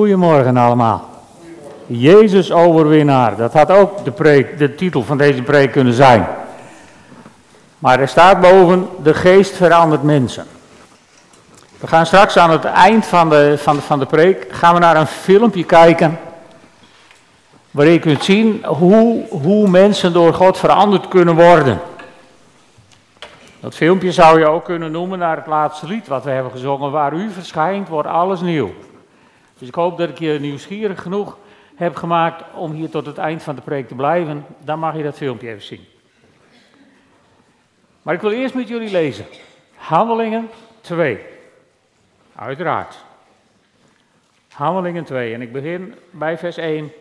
Goedemorgen allemaal. Jezus overwinnaar, dat had ook de, preek, de titel van deze preek kunnen zijn. Maar er staat boven, de geest verandert mensen. We gaan straks aan het eind van de, van van de preek, gaan we naar een filmpje kijken. Waarin je kunt zien hoe, hoe mensen door God veranderd kunnen worden. Dat filmpje zou je ook kunnen noemen naar het laatste lied wat we hebben gezongen. Waar u verschijnt, wordt alles nieuw. Dus ik hoop dat ik je nieuwsgierig genoeg heb gemaakt om hier tot het eind van de preek te blijven. Dan mag je dat filmpje even zien. Maar ik wil eerst met jullie lezen. Handelingen 2. Uiteraard. Handelingen 2. En ik begin bij vers 1.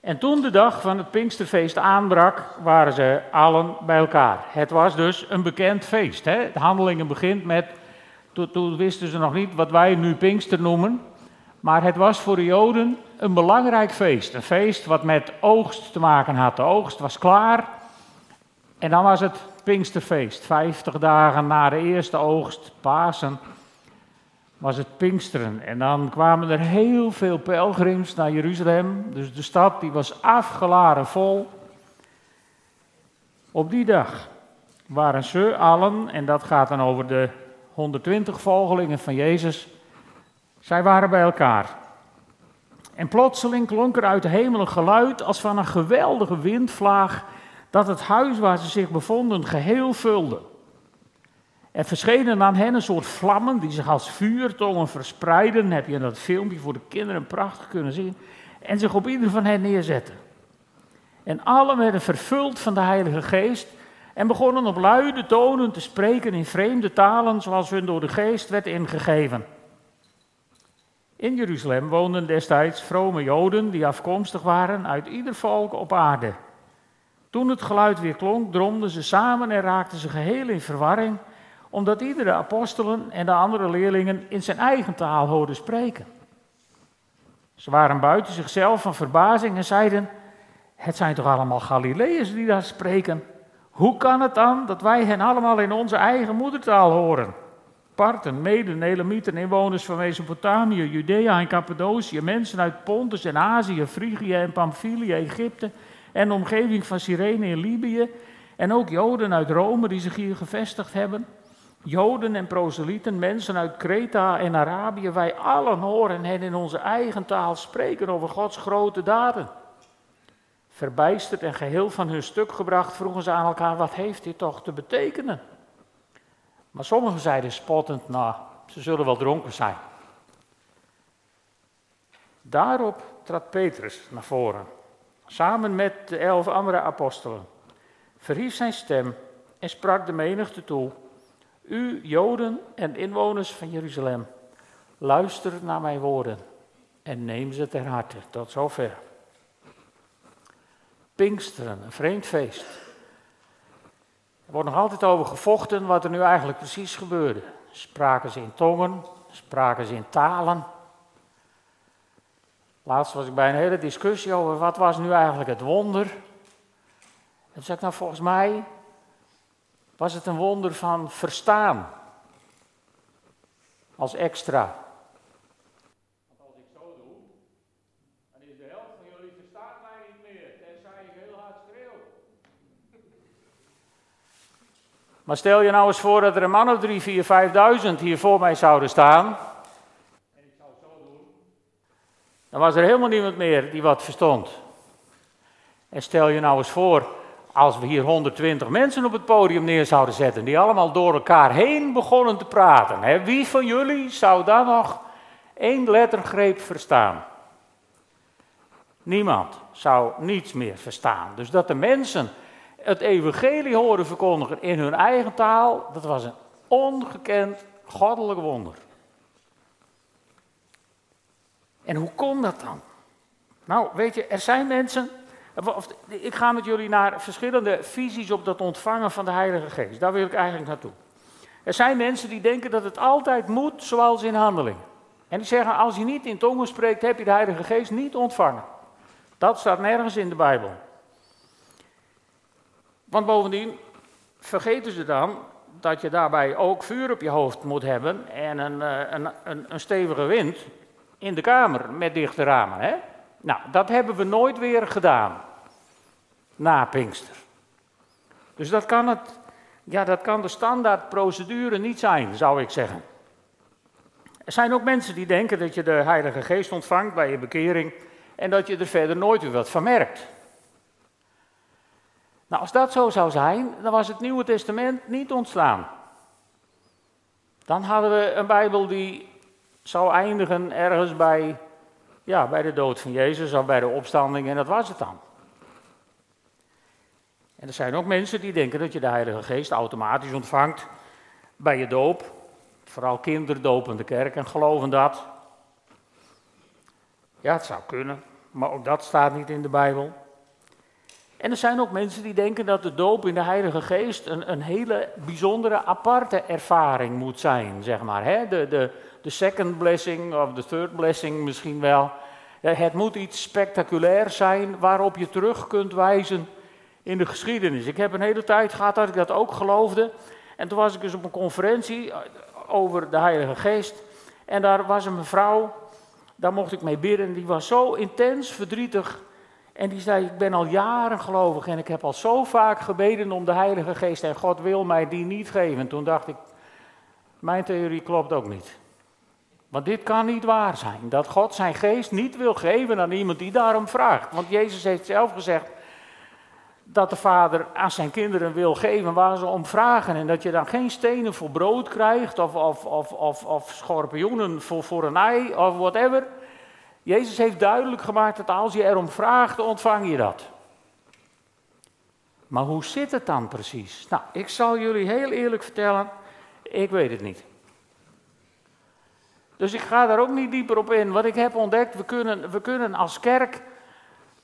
En toen de dag van het Pinksterfeest aanbrak, waren ze allen bij elkaar. Het was dus een bekend feest. Hè? De handelingen begint met, toen, toen wisten ze nog niet wat wij nu Pinkster noemen. Maar het was voor de Joden een belangrijk feest. Een feest wat met oogst te maken had. De oogst was klaar. En dan was het Pinksterfeest. Vijftig dagen na de eerste oogst, Pasen, was het Pinksteren. En dan kwamen er heel veel pelgrims naar Jeruzalem. Dus de stad die was afgeladen vol. Op die dag waren ze allen, en dat gaat dan over de 120 volgelingen van Jezus, zij waren bij elkaar. En plotseling klonk er uit de hemel een geluid als van een geweldige windvlaag, dat het huis waar ze zich bevonden geheel vulde. Er verschenen aan hen een soort vlammen die zich als vuurtongen verspreiden. Heb je in dat filmpje voor de kinderen prachtig kunnen zien. En zich op ieder van hen neerzetten. En allen werden vervuld van de Heilige Geest en begonnen op luide tonen te spreken in vreemde talen zoals hun door de Geest werd ingegeven. In Jeruzalem woonden destijds vrome Joden die afkomstig waren uit ieder volk op aarde. Toen het geluid weer klonk, dromden ze samen en raakten ze geheel in verwarring, omdat iedere apostelen en de andere leerlingen in zijn eigen taal hoorden spreken. Ze waren buiten zichzelf van verbazing en zeiden: Het zijn toch allemaal Galileërs die daar spreken? Hoe kan het dan dat wij hen allemaal in onze eigen moedertaal horen? Parten, Meden, Elamieten, inwoners van Mesopotamië, Judea en Cappadocië, mensen uit Pontus en Azië, Frigië en Pamphylië, Egypte en de omgeving van Cyrene en Libië. En ook Joden uit Rome die zich hier gevestigd hebben. Joden en proselieten, mensen uit Kreta en Arabië, wij allen horen hen in onze eigen taal spreken over Gods grote daden. Verbijsterd en geheel van hun stuk gebracht, vroegen ze aan elkaar: wat heeft dit toch te betekenen? Maar sommigen zeiden spottend, nou, ze zullen wel dronken zijn. Daarop trad Petrus naar voren, samen met de elf andere apostelen, verhief zijn stem en sprak de menigte toe, u Joden en inwoners van Jeruzalem, luister naar mijn woorden en neem ze ter harte. Tot zover. Pinksteren, een vreemd feest. Er wordt nog altijd over gevochten wat er nu eigenlijk precies gebeurde. Spraken ze in tongen, spraken ze in talen. Laatst was ik bij een hele discussie over wat was nu eigenlijk het wonder. En toen zei ik nou volgens mij was het een wonder van verstaan. Als extra. Want als ik zo doe, dan is de helft van jullie verstaat mij niet meer, tenzij ik heel hard schreeuw. Maar stel je nou eens voor dat er een man of drie, vier, vijfduizend hier voor mij zouden staan. En ik zou het zo doen. Dan was er helemaal niemand meer die wat verstond. En stel je nou eens voor, als we hier 120 mensen op het podium neer zouden zetten, die allemaal door elkaar heen begonnen te praten. Hè? Wie van jullie zou dan nog één lettergreep verstaan? Niemand zou niets meer verstaan. Dus dat de mensen het evangelie horen verkondigen in hun eigen taal, dat was een ongekend goddelijk wonder. En hoe kon dat dan? Nou, weet je, er zijn mensen. Ik ga met jullie naar verschillende visies op dat ontvangen van de Heilige Geest. Daar wil ik eigenlijk naartoe. Er zijn mensen die denken dat het altijd moet zoals in handeling. En die zeggen, als je niet in tongen spreekt, heb je de Heilige Geest niet ontvangen. Dat staat nergens in de Bijbel. Want bovendien vergeten ze dan dat je daarbij ook vuur op je hoofd moet hebben en een, een, een, een stevige wind. in de kamer met dichte ramen. Hè? Nou, dat hebben we nooit weer gedaan na Pinkster. Dus dat kan, het, ja, dat kan de standaardprocedure niet zijn, zou ik zeggen. Er zijn ook mensen die denken dat je de Heilige Geest ontvangt bij je bekering en dat je er verder nooit weer wat van merkt. Nou, als dat zo zou zijn, dan was het Nieuwe Testament niet ontstaan. Dan hadden we een Bijbel die zou eindigen ergens bij, ja, bij de dood van Jezus of bij de opstanding en dat was het dan. En er zijn ook mensen die denken dat je de Heilige Geest automatisch ontvangt bij je doop. Vooral kinderen de kerk en geloven dat. Ja, het zou kunnen, maar ook dat staat niet in de Bijbel. En er zijn ook mensen die denken dat de doop in de Heilige Geest een, een hele bijzondere, aparte ervaring moet zijn, zeg maar. Hè? De, de, de second blessing of de third blessing misschien wel. Het moet iets spectaculairs zijn waarop je terug kunt wijzen in de geschiedenis. Ik heb een hele tijd gehad dat ik dat ook geloofde. En toen was ik dus op een conferentie over de Heilige Geest. En daar was een mevrouw, daar mocht ik mee bidden. En die was zo intens verdrietig. En die zei: Ik ben al jaren gelovig en ik heb al zo vaak gebeden om de Heilige Geest. En God wil mij die niet geven. En toen dacht ik: Mijn theorie klopt ook niet. Want dit kan niet waar zijn. Dat God zijn geest niet wil geven aan iemand die daarom vraagt. Want Jezus heeft zelf gezegd dat de vader aan zijn kinderen wil geven waar ze om vragen. En dat je dan geen stenen voor brood krijgt of, of, of, of, of schorpioenen voor, voor een ei of whatever. Jezus heeft duidelijk gemaakt dat als je erom vraagt, ontvang je dat. Maar hoe zit het dan precies? Nou, ik zal jullie heel eerlijk vertellen, ik weet het niet. Dus ik ga daar ook niet dieper op in. Wat ik heb ontdekt, we kunnen, we kunnen als kerk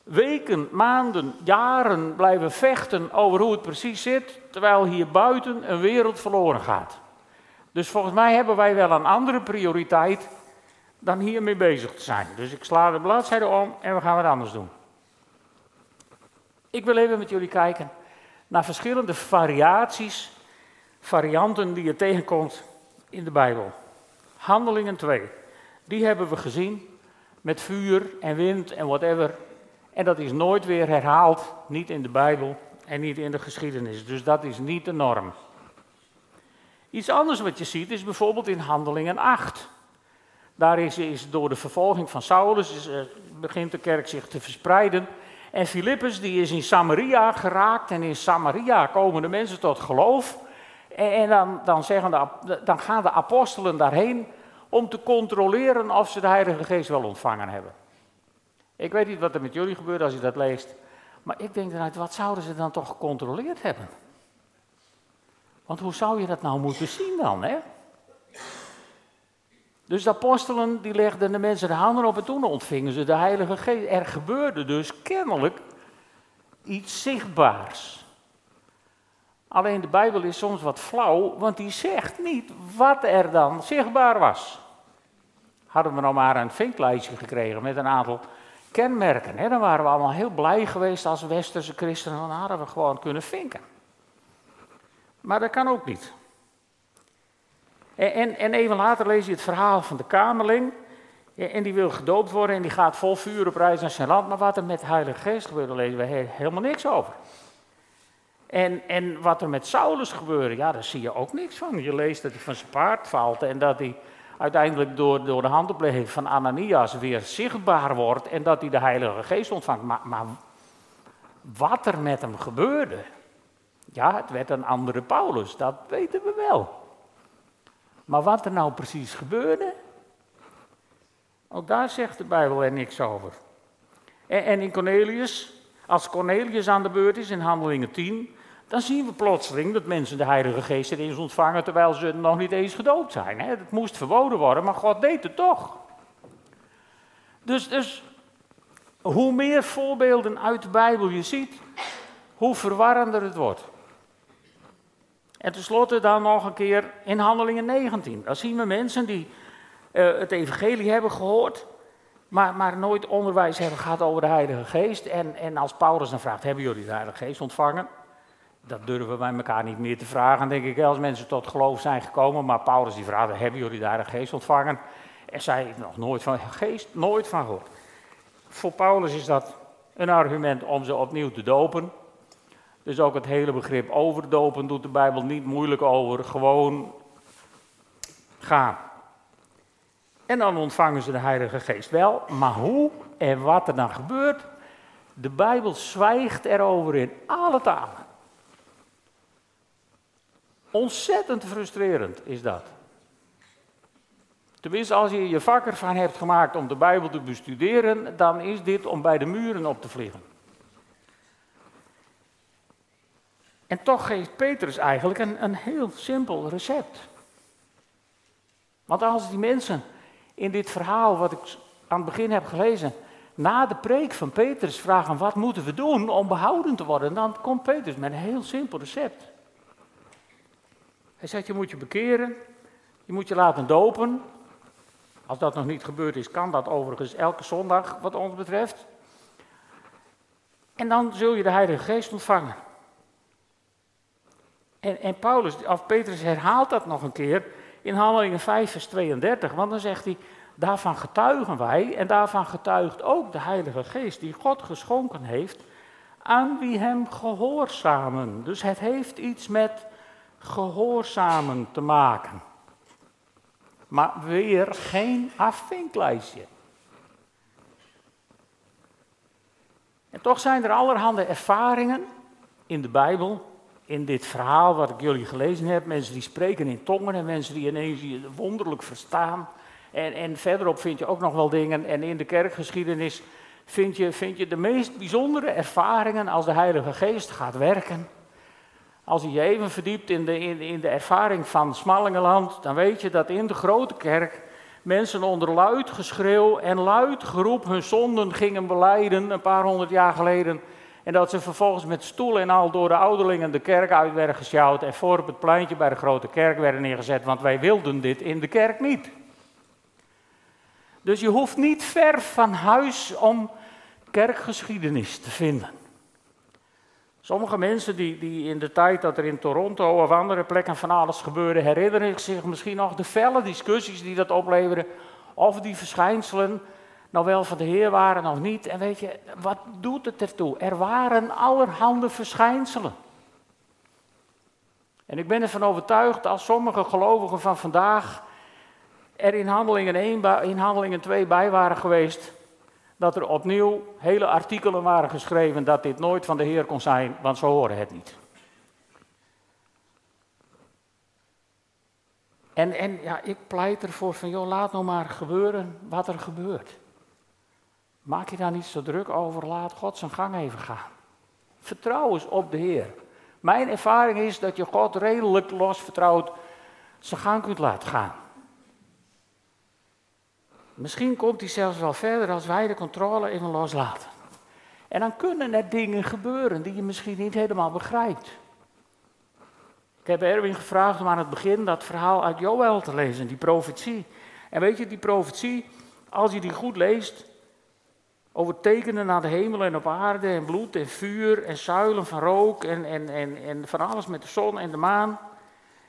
weken, maanden, jaren blijven vechten over hoe het precies zit, terwijl hier buiten een wereld verloren gaat. Dus volgens mij hebben wij wel een andere prioriteit dan hiermee bezig te zijn. Dus ik sla de bladzijde om en we gaan wat anders doen. Ik wil even met jullie kijken naar verschillende variaties, varianten die je tegenkomt in de Bijbel. Handelingen 2, die hebben we gezien met vuur en wind en whatever en dat is nooit weer herhaald, niet in de Bijbel en niet in de geschiedenis. Dus dat is niet de norm. Iets anders wat je ziet is bijvoorbeeld in Handelingen 8. Daar is, is door de vervolging van Saulus is, begint de kerk zich te verspreiden. En Filippus die is in Samaria geraakt en in Samaria komen de mensen tot geloof. En, en dan, dan, zeggen de, dan gaan de apostelen daarheen om te controleren of ze de Heilige Geest wel ontvangen hebben. Ik weet niet wat er met jullie gebeurt als je dat leest. Maar ik denk eruit, wat zouden ze dan toch gecontroleerd hebben? Want hoe zou je dat nou moeten zien dan, hè? Dus de apostelen die legden de mensen de handen op en toen ontvingen ze de Heilige Geest. Er gebeurde dus kennelijk iets zichtbaars. Alleen de Bijbel is soms wat flauw, want die zegt niet wat er dan zichtbaar was. Hadden we nou maar een vinklijstje gekregen met een aantal kenmerken. Hè? Dan waren we allemaal heel blij geweest als westerse christenen. Dan hadden we gewoon kunnen vinken. Maar dat kan ook niet. En, en, en even later lees je het verhaal van de kamerling. En die wil gedoopt worden en die gaat vol vuur op reis naar zijn land. Maar wat er met de Heilige Geest gebeurde, lezen we helemaal niks over. En, en wat er met Saulus gebeurde, ja, daar zie je ook niks van. Je leest dat hij van zijn paard valt en dat hij uiteindelijk door, door de handoplegging van Ananias weer zichtbaar wordt en dat hij de Heilige Geest ontvangt. Maar, maar wat er met hem gebeurde, ja, het werd een andere Paulus, dat weten we wel. Maar wat er nou precies gebeurde, ook daar zegt de Bijbel er niks over. En, en in Cornelius, als Cornelius aan de beurt is in Handelingen 10, dan zien we plotseling dat mensen de Heilige Geest erin ontvangen terwijl ze nog niet eens gedoopt zijn. Het moest verboden worden, maar God deed het toch. Dus, dus hoe meer voorbeelden uit de Bijbel je ziet, hoe verwarrender het wordt. En tenslotte dan nog een keer in Handelingen 19. Daar zien we mensen die uh, het evangelie hebben gehoord, maar, maar nooit onderwijs hebben gehad over de Heilige Geest. En, en als Paulus dan vraagt, hebben jullie de Heilige Geest ontvangen? dat durven we bij elkaar niet meer te vragen, denk ik, als mensen tot geloof zijn gekomen. Maar Paulus die vraagt, hebben jullie de geest ontvangen? En zij nog nooit van geest, nooit van gehoord. Voor Paulus is dat een argument om ze opnieuw te dopen. Dus ook het hele begrip overdopen doet de Bijbel niet moeilijk over. Gewoon gaan. En dan ontvangen ze de Heilige Geest wel. Maar hoe en wat er dan gebeurt, de Bijbel zwijgt erover in alle talen. Ontzettend frustrerend is dat. Tenminste, als je je vak ervan hebt gemaakt om de Bijbel te bestuderen, dan is dit om bij de muren op te vliegen. En toch geeft Petrus eigenlijk een, een heel simpel recept. Want als die mensen in dit verhaal wat ik aan het begin heb gelezen, na de preek van Petrus vragen wat moeten we doen om behouden te worden, dan komt Petrus met een heel simpel recept. Hij zegt je moet je bekeren, je moet je laten dopen. Als dat nog niet gebeurd is, kan dat overigens elke zondag wat ons betreft. En dan zul je de Heilige Geest ontvangen. En, Paulus, of Petrus herhaalt dat nog een keer in Handelingen 5, vers 32. Want dan zegt hij, daarvan getuigen wij en daarvan getuigt ook de Heilige Geest die God geschonken heeft aan wie hem gehoorzamen. Dus het heeft iets met gehoorzamen te maken. Maar weer geen afvinklijstje. En toch zijn er allerhande ervaringen in de Bijbel in dit verhaal wat ik jullie gelezen heb, mensen die spreken in tongen en mensen die ineens wonderlijk verstaan. En, en verderop vind je ook nog wel dingen. En in de kerkgeschiedenis vind je, vind je de meest bijzondere ervaringen als de Heilige Geest gaat werken. Als je je even verdiept in de, in, de ervaring van Smallingenland, dan weet je dat in de grote kerk mensen onder luid geschreeuw en luid geroep hun zonden gingen beleiden een paar honderd jaar geleden. En dat ze vervolgens met stoel en al door de ouderlingen de kerk uit werden gesjouwd en voor op het pleintje bij de grote kerk werden neergezet, want wij wilden dit in de kerk niet. Dus je hoeft niet ver van huis om kerkgeschiedenis te vinden. Sommige mensen die, die in de tijd dat er in Toronto of andere plekken van alles gebeurde, herinneren zich misschien nog de felle discussies die dat opleverde, of die verschijnselen nou wel van de Heer waren of niet. En weet je, wat doet het ertoe? Er waren allerhande verschijnselen. En ik ben ervan overtuigd, als sommige gelovigen van vandaag er in handelingen, 1, in handelingen 2 bij waren geweest, dat er opnieuw hele artikelen waren geschreven dat dit nooit van de Heer kon zijn, want ze horen het niet. En, en ja, ik pleit ervoor van, joh, laat nou maar gebeuren wat er gebeurt. Maak je daar niet zo druk over, laat God zijn gang even gaan. Vertrouw eens op de Heer. Mijn ervaring is dat je God redelijk los vertrouwd zijn gang kunt laten gaan. Misschien komt hij zelfs wel verder als wij de controle even loslaten. En dan kunnen er dingen gebeuren die je misschien niet helemaal begrijpt. Ik heb Erwin gevraagd om aan het begin dat verhaal uit Joël te lezen, die profetie. En weet je, die profetie, als je die goed leest, over tekenen naar de hemel en op aarde en bloed en vuur en zuilen van rook en, en, en, en van alles met de zon en de maan.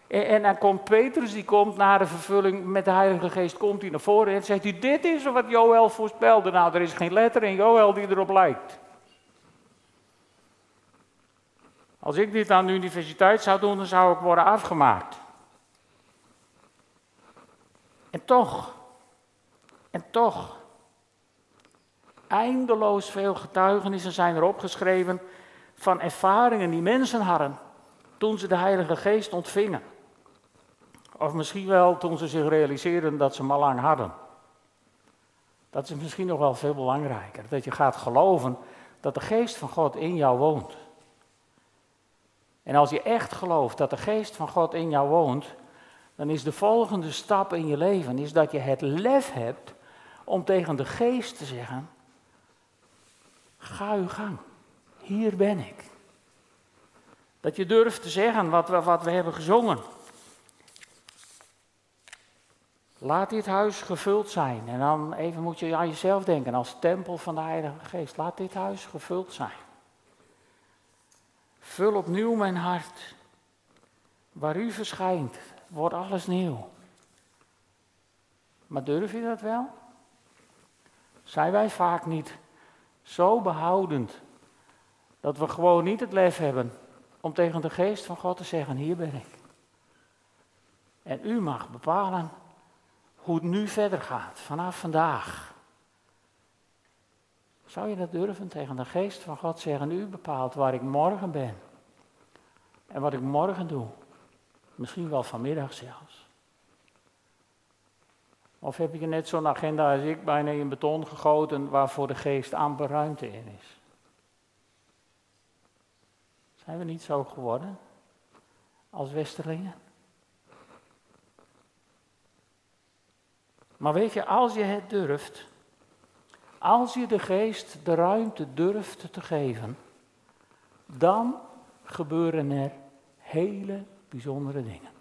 En, en dan komt Petrus, die komt na de vervulling met de Heilige Geest, komt hij naar voren en zegt hij, dit is wat Joël voorspelde. Nou, er is geen letter in Joël die erop lijkt. Als ik dit aan de universiteit zou doen, dan zou ik worden afgemaakt. En toch, en toch, eindeloos veel getuigenissen zijn er opgeschreven van ervaringen die mensen hadden toen ze de Heilige Geest ontvingen. Of misschien wel toen ze zich realiseerden dat ze hem al lang hadden. Dat is misschien nog wel veel belangrijker. Dat je gaat geloven dat de geest van God in jou woont. En als je echt gelooft dat de geest van God in jou woont, dan is de volgende stap in je leven is dat je het lef hebt om tegen de geest te zeggen: Ga uw gang. Hier ben ik. Dat je durft te zeggen wat we, wat we hebben gezongen. Laat dit huis gevuld zijn. En dan even moet je aan jezelf denken als tempel van de Heilige Geest. Laat dit huis gevuld zijn. Vul opnieuw mijn hart. Waar u verschijnt, wordt alles nieuw. Maar durf je dat wel? Zijn wij vaak niet zo behoudend dat we gewoon niet het lef hebben om tegen de geest van God te zeggen, hier ben ik. En u mag bepalen hoe het nu verder gaat, vanaf vandaag. Zou je dat durven tegen de geest van God zeggen, u bepaalt waar ik morgen ben. En wat ik morgen doe. Misschien wel vanmiddag zelfs. Of heb je net zo'n agenda als ik, bijna in beton gegoten, waarvoor de geest amper ruimte in is? Zijn we niet zo geworden als Westerlingen? Maar weet je, als je het durft, als je de geest de ruimte durft te geven, dan gebeuren er hele bijzondere dingen.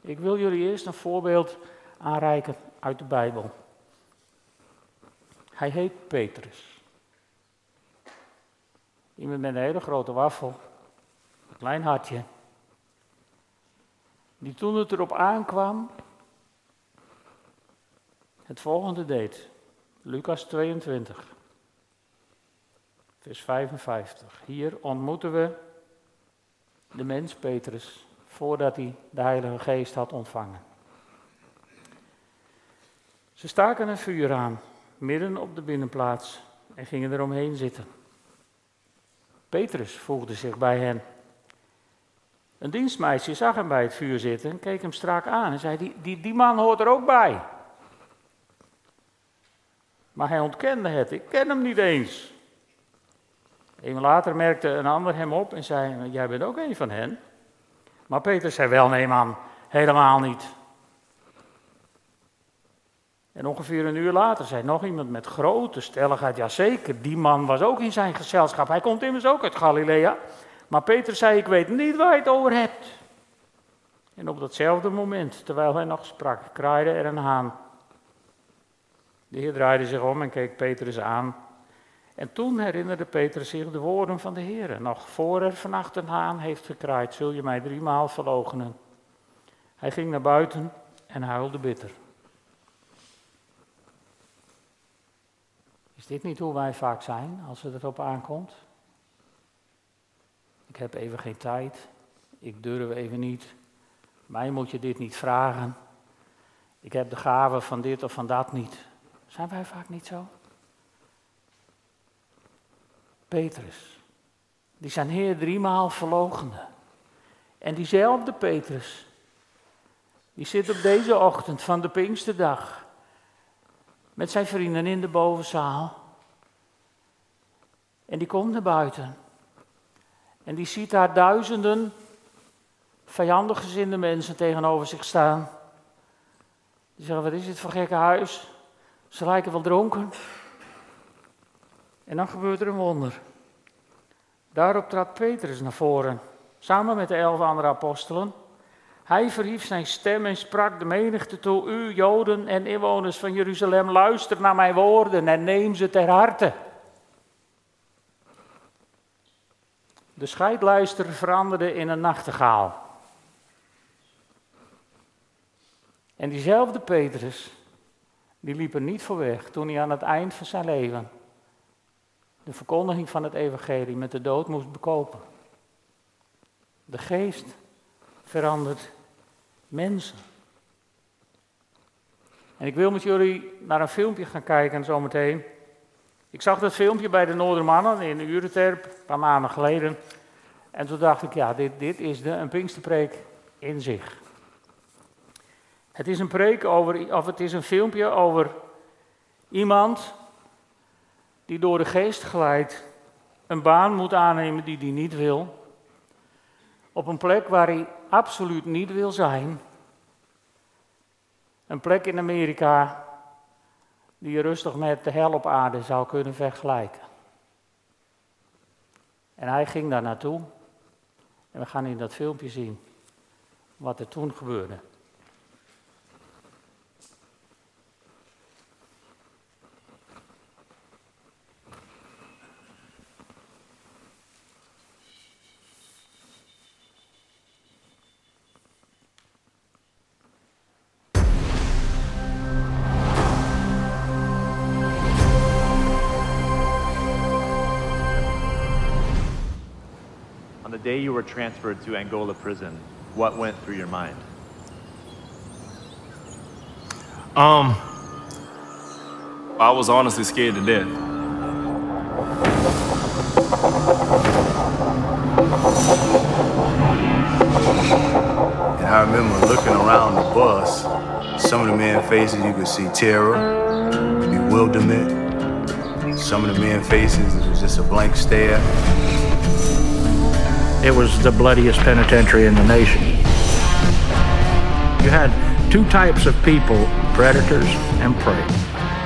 Ik wil jullie eerst een voorbeeld aanreiken uit de Bijbel. Hij heet Petrus. Iemand met een hele grote wafel, een klein hartje. Die toen het erop aankwam, het volgende deed. Lucas 22, vers 55. Hier ontmoeten we de mens Petrus voordat hij de Heilige Geest had ontvangen. Ze staken een vuur aan, midden op de binnenplaats, en gingen eromheen zitten. Petrus voegde zich bij hen. Een dienstmeisje zag hem bij het vuur zitten en keek hem strak aan en zei: Die, die, die man hoort er ook bij. Maar hij ontkende het. Ik ken hem niet eens. Even later merkte een ander hem op en zei: Jij bent ook een van hen. Maar Peter zei: Wel, nee, man, helemaal niet. En ongeveer een uur later zei nog iemand met grote stelligheid: Jazeker, die man was ook in zijn gezelschap. Hij komt immers ook uit Galilea. Maar Peter zei: Ik weet niet waar je het over hebt. En op datzelfde moment, terwijl hij nog sprak, kraaide er een haan. De Heer draaide zich om en keek Petrus aan. En toen herinnerde Petrus zich de woorden van de Heer. Nog voor er vannacht een haan heeft gekraaid, zul je mij driemaal verloochenen. Hij ging naar buiten en huilde bitter. Is dit niet hoe wij vaak zijn als het erop aankomt? Ik heb even geen tijd. Ik durf even niet. Mij moet je dit niet vragen. Ik heb de gave van dit of van dat niet. Zijn wij vaak niet zo? Petrus, die zijn Heer driemaal verlogende. En diezelfde Petrus, die zit op deze ochtend van de Pinksterdag met zijn vrienden in de bovenzaal. En die komt naar buiten. En die ziet daar duizenden vijandig gezinde mensen tegenover zich staan. Die zeggen, wat is dit voor gekke huis? Ze lijken wel dronken. En dan gebeurt er een wonder. Daarop trad Petrus naar voren, samen met de elf andere apostelen. Hij verhief zijn stem en sprak de menigte toe: U, Joden en inwoners van Jeruzalem, luister naar mijn woorden en neem ze ter harte. De scheidluister veranderde in een nachtegaal. En diezelfde Petrus, die liep er niet voor weg toen hij aan het eind van zijn leven de verkondiging van het evangelie met de dood moest bekopen. De geest verandert mensen. En ik wil met jullie naar een filmpje gaan kijken zometeen. Ik zag dat filmpje bij de Noordermannen in Ureterp, een paar maanden geleden. En toen dacht ik, ja, dit, dit is de, een Pinksterpreek in zich. Het is een preek over, of het is een filmpje over iemand die door de geest glijdt een baan moet aannemen die hij niet wil. Op een plek waar hij absoluut niet wil zijn. Een plek in Amerika die je rustig met de hel op aarde zou kunnen vergelijken. En hij ging daar naartoe. En we gaan in dat filmpje zien wat er toen gebeurde. You were transferred to Angola prison, what went through your mind? Um, I was honestly scared to death. And I remember looking around the bus, some of the men faces you could see terror, bewilderment. Some of the men faces, it was just a blank stare. It was the bloodiest penitentiary in the nation. You had two types of people, predators and prey.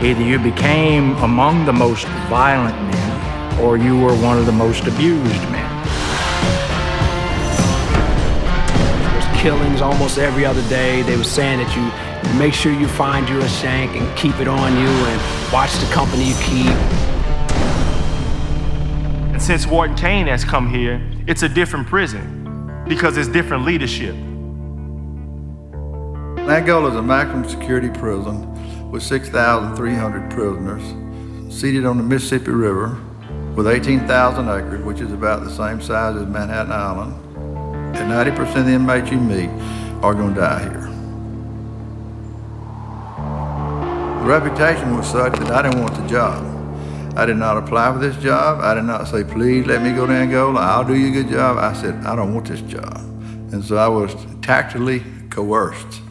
Either you became among the most violent men, or you were one of the most abused men. There's killings almost every other day. They were saying that you make sure you find you a shank and keep it on you and watch the company you keep. And since Warden Kane has come here, it's a different prison because it's different leadership. Angola is a maximum security prison with 6,300 prisoners, seated on the Mississippi River with 18,000 acres, which is about the same size as Manhattan Island. And 90% of the inmates you meet are going to die here. The reputation was such that I didn't want the job. I did not apply for this job. I did not say, please let me go to Angola. I'll do you a good job. I said, I don't want this job. And so I was tactfully coerced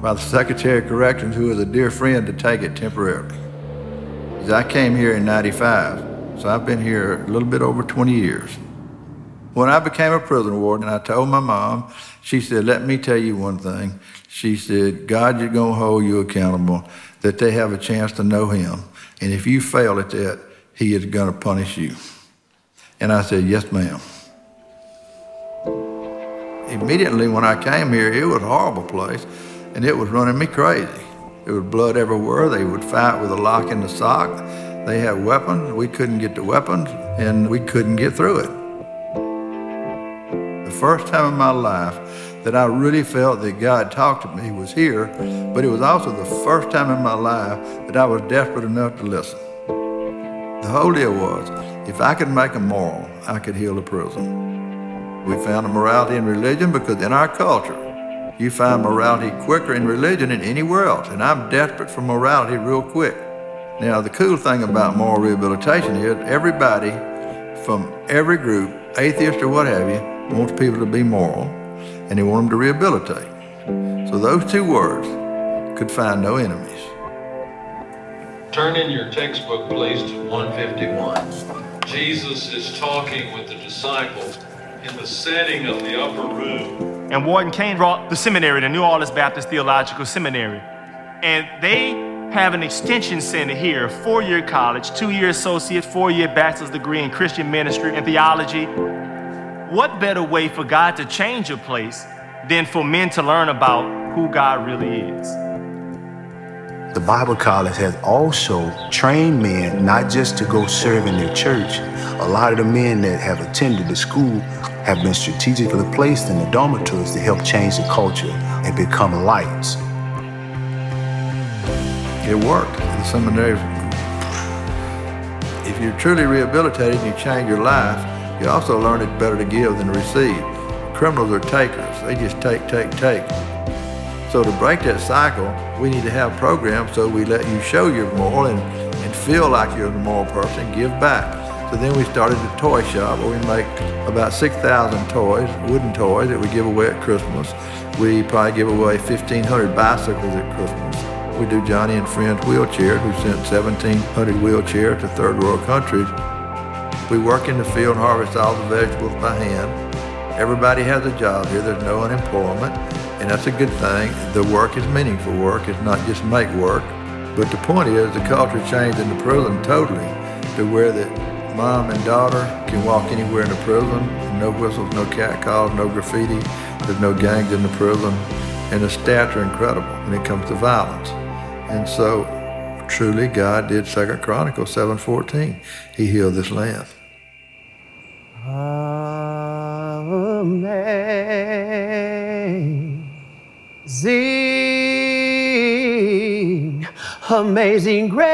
by the Secretary of Corrections, who was a dear friend, to take it temporarily. I came here in 95, so I've been here a little bit over 20 years. When I became a prison warden, I told my mom, she said, let me tell you one thing. She said, God you're going to hold you accountable, that they have a chance to know him. And if you fail at that, he is going to punish you. And I said, yes, ma'am. Immediately when I came here, it was a horrible place, and it was running me crazy. There was blood everywhere. They would fight with a lock in the sock. They had weapons. We couldn't get the weapons, and we couldn't get through it. The first time in my life that I really felt that God talked to me was here, but it was also the first time in my life that I was desperate enough to listen. The whole deal was, if I could make a moral, I could heal a prison. We found a morality in religion because in our culture, you find morality quicker in religion than anywhere else, and I'm desperate for morality real quick. Now, the cool thing about moral rehabilitation is everybody from every group, atheist or what have you, wants people to be moral, and he wanted them to rehabilitate. So those two words could find no enemies. Turn in your textbook, please, to 151. Jesus is talking with the disciples in the setting of the upper room. And Warden Kane brought the seminary, the New Orleans Baptist Theological Seminary. And they have an extension center here, four year college, two year associate, four year bachelor's degree in Christian ministry and theology. What better way for God to change a place than for men to learn about who God really is? The Bible College has also trained men not just to go serve in their church. A lot of the men that have attended the school have been strategically placed in the dormitories to help change the culture and become lights. It worked. In the seminary, if you're truly rehabilitated and you change your life, you also learn it's better to give than to receive. Criminals are takers. They just take, take, take. So to break that cycle, we need to have programs so we let you show you're moral and, and feel like you're a moral person, give back. So then we started the toy shop where we make about 6,000 toys, wooden toys that we give away at Christmas. We probably give away 1,500 bicycles at Christmas. We do Johnny and Friends wheelchairs. We sent 1,700 wheelchairs to third world countries. We work in the field and harvest all the vegetables by hand. Everybody has a job here. There's no unemployment, and that's a good thing. The work is meaningful work. It's not just make work. But the point is, the culture changed in the prison totally to where that mom and daughter can walk anywhere in the prison. No whistles, no cat calls, no graffiti. There's no gangs in the prison, and the stats are incredible when it comes to violence. And so, truly, God did Second Chronicles 7:14. He healed this land. Amazing, amazing grace.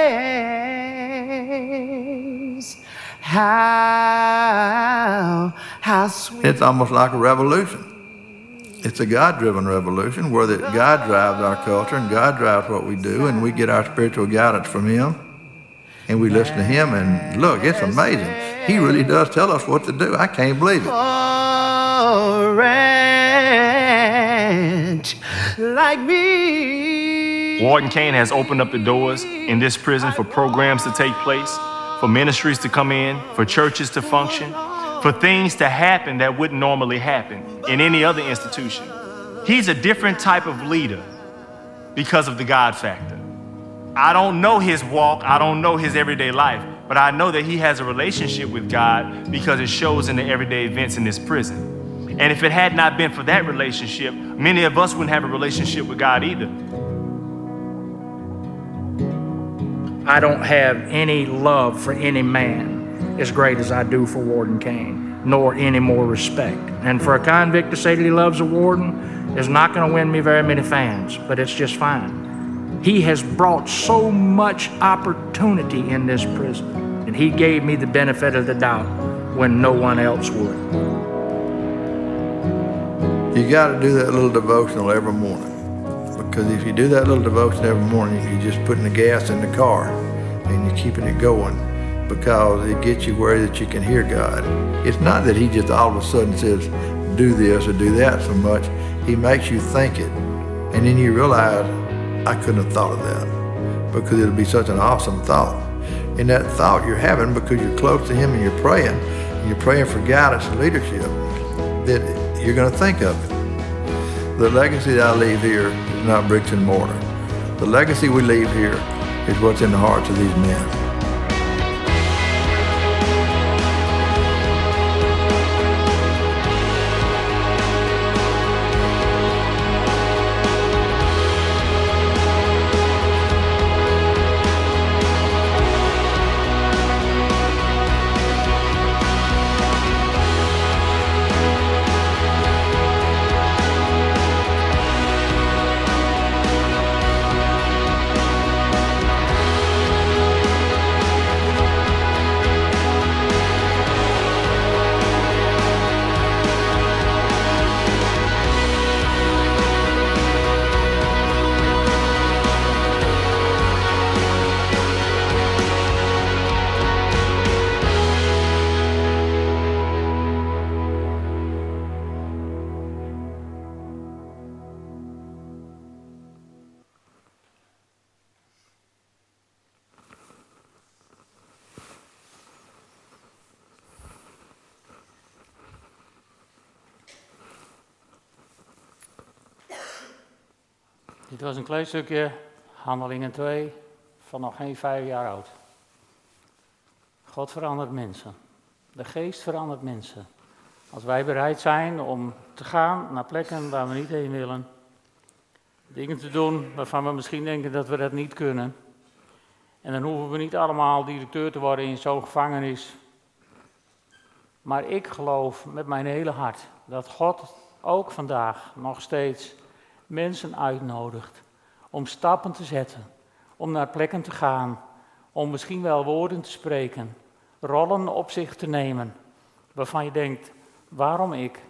How how sweet. It's almost like a revolution. It's a God driven revolution where that God drives our culture and God drives what we do, and we get our spiritual guidance from Him. And we listen to Him, and look, it's amazing. He really does tell us what to do. I can't believe it. a ranch like me. Warden Kane has opened up the doors in this prison for programs to take place, for ministries to come in, for churches to function, for things to happen that wouldn't normally happen in any other institution. He's a different type of leader because of the God factor. I don't know his walk, I don't know his everyday life, but I know that he has a relationship with God because it shows in the everyday events in this prison. And if it had not been for that relationship, many of us wouldn't have a relationship with God either. I don't have any love for any man as great as I do for Warden Kane, nor any more respect. And for a convict to say that he loves a warden is not going to win me very many fans, but it's just fine. He has brought so much opportunity in this prison, and he gave me the benefit of the doubt when no one else would. You got to do that little devotional every morning. Because if you do that little devotion every morning, you're just putting the gas in the car and you're keeping it going because it gets you where that you can hear God. It's not that He just all of a sudden says, do this or do that so much. He makes you think it. And then you realize, I couldn't have thought of that because it'll be such an awesome thought. And that thought you're having because you're close to Him and you're praying, and you're praying for guidance and leadership, that you're going to think of it. The legacy that I leave here is not bricks and mortar. The legacy we leave here is what's in the hearts of these men. Was een klein stukje, Handelingen 2, van nog geen vijf jaar oud. God verandert mensen. De geest verandert mensen. Als wij bereid zijn om te gaan naar plekken waar we niet heen willen, dingen te doen waarvan we misschien denken dat we dat niet kunnen. En dan hoeven we niet allemaal directeur te worden in zo'n gevangenis. Maar ik geloof met mijn hele hart dat God ook vandaag nog steeds mensen uitnodigt om stappen te zetten, om naar plekken te gaan, om misschien wel woorden te spreken, rollen op zich te nemen, waarvan je denkt, waarom ik?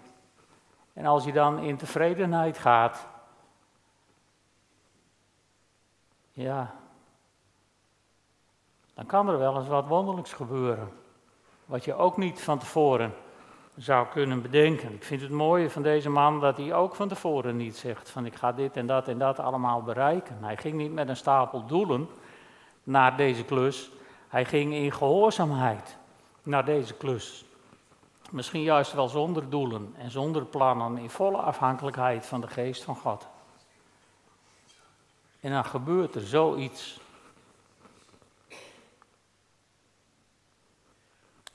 En als je dan in tevredenheid gaat, ja, dan kan er wel eens wat wonderlijks gebeuren, wat je ook niet van tevoren zou kunnen bedenken. Ik vind het mooie van deze man dat hij ook van tevoren niet zegt van ik ga dit en dat en dat allemaal bereiken. Hij ging niet met een stapel doelen naar deze klus. Hij ging in gehoorzaamheid naar deze klus. Misschien juist wel zonder doelen en zonder plannen, in volle afhankelijkheid van de geest van God. En dan gebeurt er zoiets.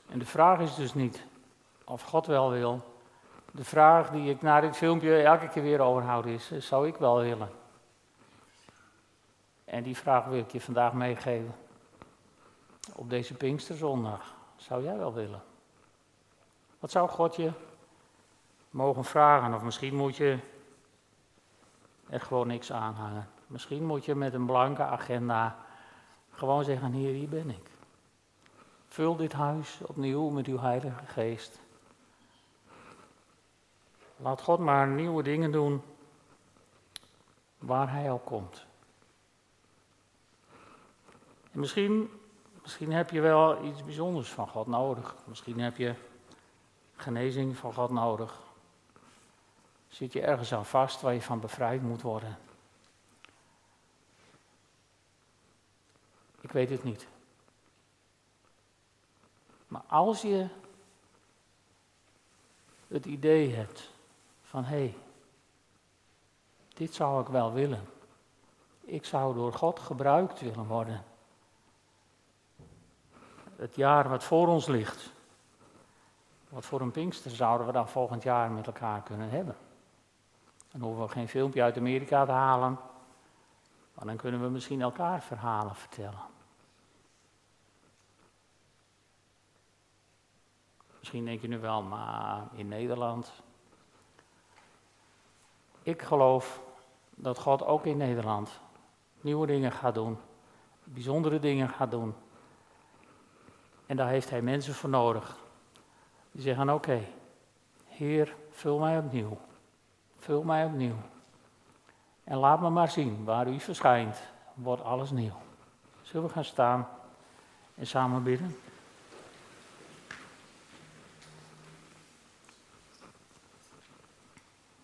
En de vraag is dus niet of God wel wil. De vraag die ik na dit filmpje elke keer weer overhoud is, zou ik wel willen? En die vraag wil ik je vandaag meegeven. Op deze Pinksterzondag, zou jij wel willen? Wat zou God je mogen vragen? Of misschien moet je er gewoon niks aanhangen. Misschien moet je met een blanke agenda gewoon zeggen, hier, hier ben ik. Vul dit huis opnieuw met uw Heilige Geest. Laat God maar nieuwe dingen doen waar Hij al komt. En misschien, misschien heb je wel iets bijzonders van God nodig. Misschien heb je genezing van God nodig. Zit je ergens aan vast waar je van bevrijd moet worden? Ik weet het niet. Maar als je het idee hebt van hé, hey, dit zou ik wel willen. Ik zou door God gebruikt willen worden. Het jaar wat voor ons ligt. Wat voor een Pinkster zouden we dan volgend jaar met elkaar kunnen hebben? Dan hoeven we geen filmpje uit Amerika te halen. Maar dan kunnen we misschien elkaar verhalen vertellen. Misschien denk je nu wel, maar in Nederland. Ik geloof dat God ook in Nederland nieuwe dingen gaat doen, bijzondere dingen gaat doen. En daar heeft hij mensen voor nodig. Die zeggen: Oké, Heer, vul mij opnieuw. Vul mij opnieuw. En laat me maar zien, waar u verschijnt, wordt alles nieuw. Zullen we gaan staan en samen bidden?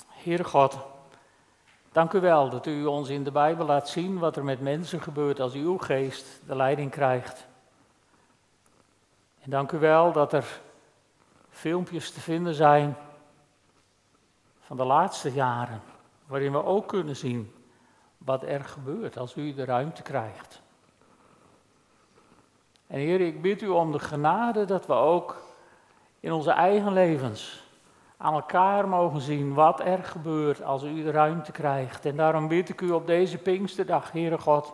Heere God, dank u wel dat u ons in de Bijbel laat zien wat er met mensen gebeurt als uw geest de leiding krijgt. En dank u wel dat er filmpjes te vinden zijn van de laatste jaren, waarin we ook kunnen zien wat er gebeurt als u de ruimte krijgt. En Heer, ik bid u om de genade dat we ook in onze eigen levens aan elkaar mogen zien wat er gebeurt als u ruimte krijgt. En daarom bid ik u op deze Pinksterdag, Heere God,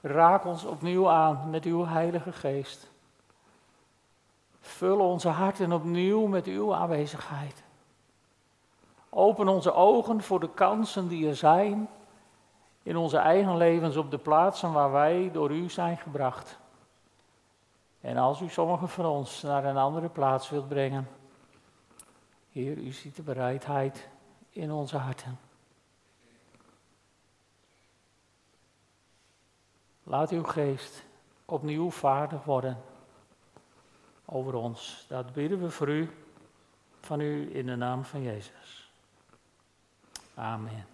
raak ons opnieuw aan met uw Heilige Geest. Vul onze harten opnieuw met uw aanwezigheid. Open onze ogen voor de kansen die er zijn in onze eigen levens op de plaatsen waar wij door u zijn gebracht. En als u sommigen van ons naar een andere plaats wilt brengen, Heer, u ziet de bereidheid in onze harten. Laat uw geest opnieuw vaardig worden over ons. Dat bidden we voor u, van u in de naam van Jezus. Amen.